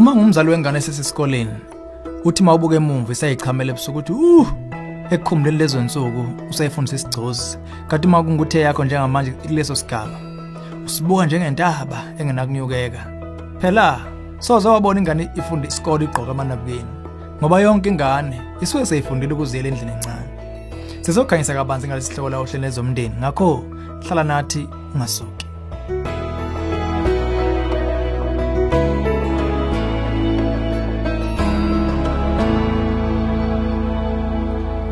uma ngumzali wengane esesesikoleni uthi mawubuka emuva isayichamela ebusuku uthi uh ekukhumuleni lezo nsuku usayifundisa isigcozi. Kanti uma kunguthe yakho njengamanje kuleso sigaba usibuka njengentaba engenakunyukeka phela soze wabona ingane ifunda isikole igqoka amanabukeni ngoba yonke ingane isuke seyifundile ukuziyela endlini encane. Sizokhanyisa kabanzi ngalesi sihloko la uhlelo lezomndeni ngakho hlala nathi ungasuki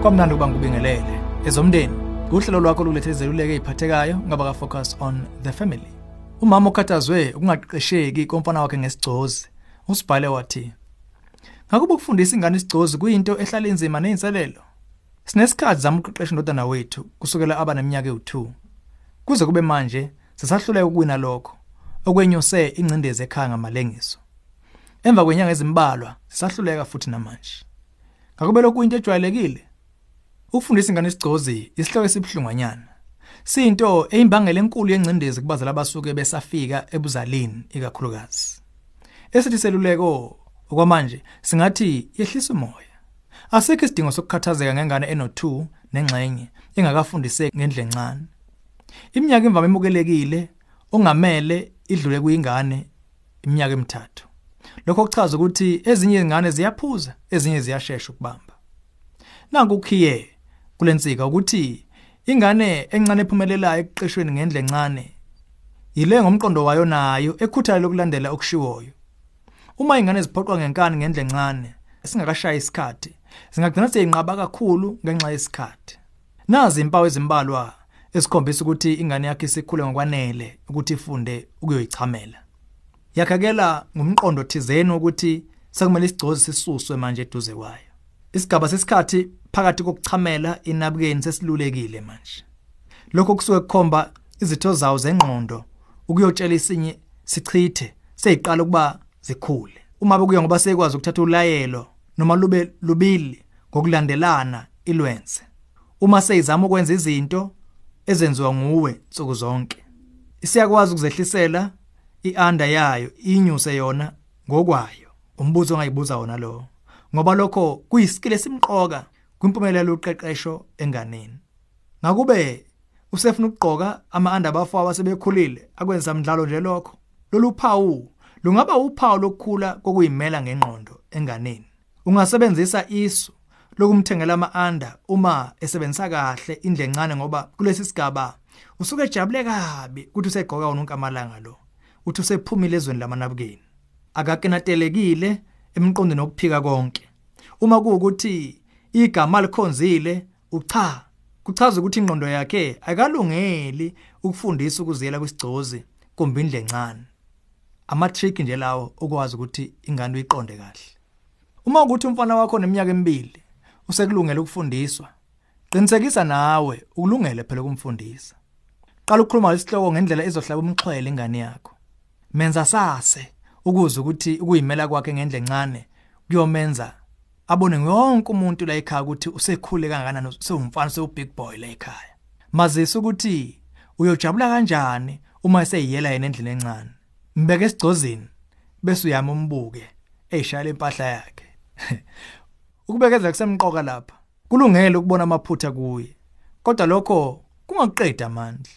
kwamnandi ukuba ngikubingelele ezomndeni uhlelo lwakho lulethe izeluleko eziphathekayo ngaba ka focus on the family. Umama okhathazwe ukungaqeqesheki komfana wakhe ngesigcozi usibhale wathi ngakuba ukufundisa ingane isigcozi kuyinto ehlala inzima nezinselelo sinesikhathi zama ukuqeqesha indodana wethu kusukela aba neminyaka ewu2 kuze kube manje sisahluleka ukuwina lokho okwenyuse ingcindezi ekhaya ngamalengiso. Emva kwenyanga ezimbalwa sisahluleka futhi namanje. Ngakube lokhu into ejwayelekile. Ukufundisa ingane isigcozi isihloko esibhlungwanyana siyinto eyimbangela enkulu yengcindezi kubazali abasuke besafika ebuzalini ikakhulukazi. Esithi seluleko okwamanje singathi yehlisa umoya. Asikho isidingo sokukhathazeka ngengane eno2 nengxenye engakafundiseki ngendle encane. Iminyaka imvama emukelekile ongamele idlule kuyingane iminyaka emithathu. Lokho kuchaza ukuthi ezinye izingane ziyaphuza ezinye ziyashesha ukubamba. Nanku ukhiye kulensika ukuthi ingane encane ephumelelayo ekuqeshweni ngendle encane yile ngomqondo wayo nayo ekhuthala lokulandela okushiwoyo. Uma ingane ziphoqwa ngenkani ngendle encane esingakashaya isikhathi zingagcina seyinqaba kakhulu ngenxa yesikhathi. Nazi impawu ezimbalwa esikhombisa ukuthi ingane yakhe isikhule ngokwanele ukuthi ifunde ukuyoyichamela. Yakhakela ngumqondo thizeni ukuthi sekumele isigcozi sisuswe manje eduze kwayo. Isigaba sesikhathi phakathi kokuchamela inabukeni sesilulekile manje. Lokho kusuke kukhomba izitho zawo zengqondo ukuyotshela isinye sichithe seyiqala ukuba zikhule. Uma bekuya ngoba sekwazi ukuthatha ulayelo noma lube lubili ngokulandelana ilwenze. Uma seyizama ukwenza izinto ezenziwa nguwe nsuku zonke. Isiyakwazi ukuzehlisela ianda yayo inyuse yona ngokwayo. Umbuzo ongayibuza wona lo ngoba lokho kuyiskill esimqoka kwimpumelelo yoqeqesho enganeni. Ngakube usefuna ukugqoka ama-under abafawa asebekhulile akwenza mdlalo nje lokho. Lolu phawu lungaba uphawu lokukhula kokuyimela ngengqondo enganeni. Ungasebenzisa isu lokumthengela ama-under uma esebenzisa kahle indle encane ngoba kulesi sigaba usuke ejabule kabi ukuthi usegqoka wona onke amalanga lo. Uthi usephumile ezweni lamanabukeni. Akakenatelekile emqondweni wokuphika konke. Uma kuukuthi igama likhonzile ucha kuchaza ukuthi ingqondo yakhe akalungeli ukufundisa ukuziyela kwisigcozi kumbe indle encane ama trick nje lawo ukwazi ukuthi ingane uyiqonde kahle. Uma ukuthi umfana wakho oneminyaka emibili usekulungela ukufundiswa qinisekisa nawe ukulungele phela ukumfundisa. Qala ukukhuluma lesihloko ngendlela ezohlaba umxhwele ingane yakho. Menza sase ukuze ukuthi ukuyimela kwakhe ngendle encane kuyomenza abone yonke umuntu la ekhaya ukuthi usekhule kangakanani sewumfana sewubig boy la ekhaya. Mazisa ukuthi uyojabula kanjani uma eseyiyela yena endlini encane? Mbeke esigcozini bese uyama umbuke eyishayela impahla yakhe. Ukubekeza kusemqoka lapha kulungele ukubona amaphutha kuye kodwa lokho kungakuqeda amandla.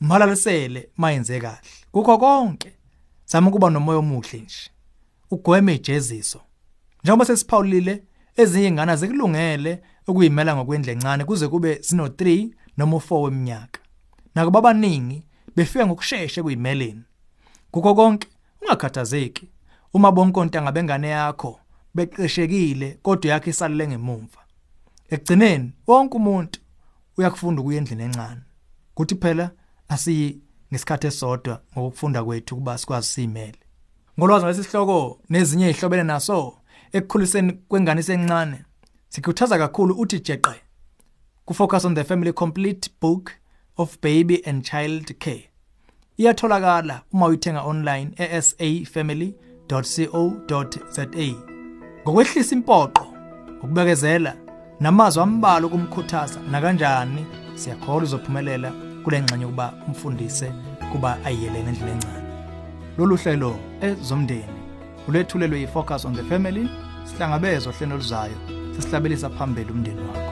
Malalisele mayenze kahle. Kukho konke zama ukuba nomoya omuhle nje. Ugweme ijeziso. Njengoba sesiphawulile ezinye ingane zekulungele ukuyimela ngokwendle encane kuze kube sino 3 noma 4 weminyaka. Nakuba abaningi befika ngokusheshsha kuyimeleni kukho konke ungakhathazeki. Uma bonke ontanga bengane yakho beqeshekile kodwa yakhe isalele ngemumva ekugcineni wonke umuntu uyakufunda ukuyendlini encane. Kuthi phela asiyi ngesikhathi esodwa ngokufunda kwethu kuba sikwazi simele ngolwazi lesihloko nezinye izihlobene naso ekukhuliseni kwengane esencane. Sikhuthaza kakhulu uthi jeqe ku focus on the family complete book of baby and child care. Iyatholakala uma uyithenga online esafamily.co.za ngokwehlisa impoqo ukubekezela namazwi ambalo kumkhuthaza na kanjani siyakholwa uzophumelela kule ngxenye ukuba umfundise kuba ayiyelene endlini encane. Lolu hlelo ezomndeni. Ulethulelwe yi-focus on the family. Sihlangabezwa hlelo luzayo sesihlabelisa phambili umndeni wakho.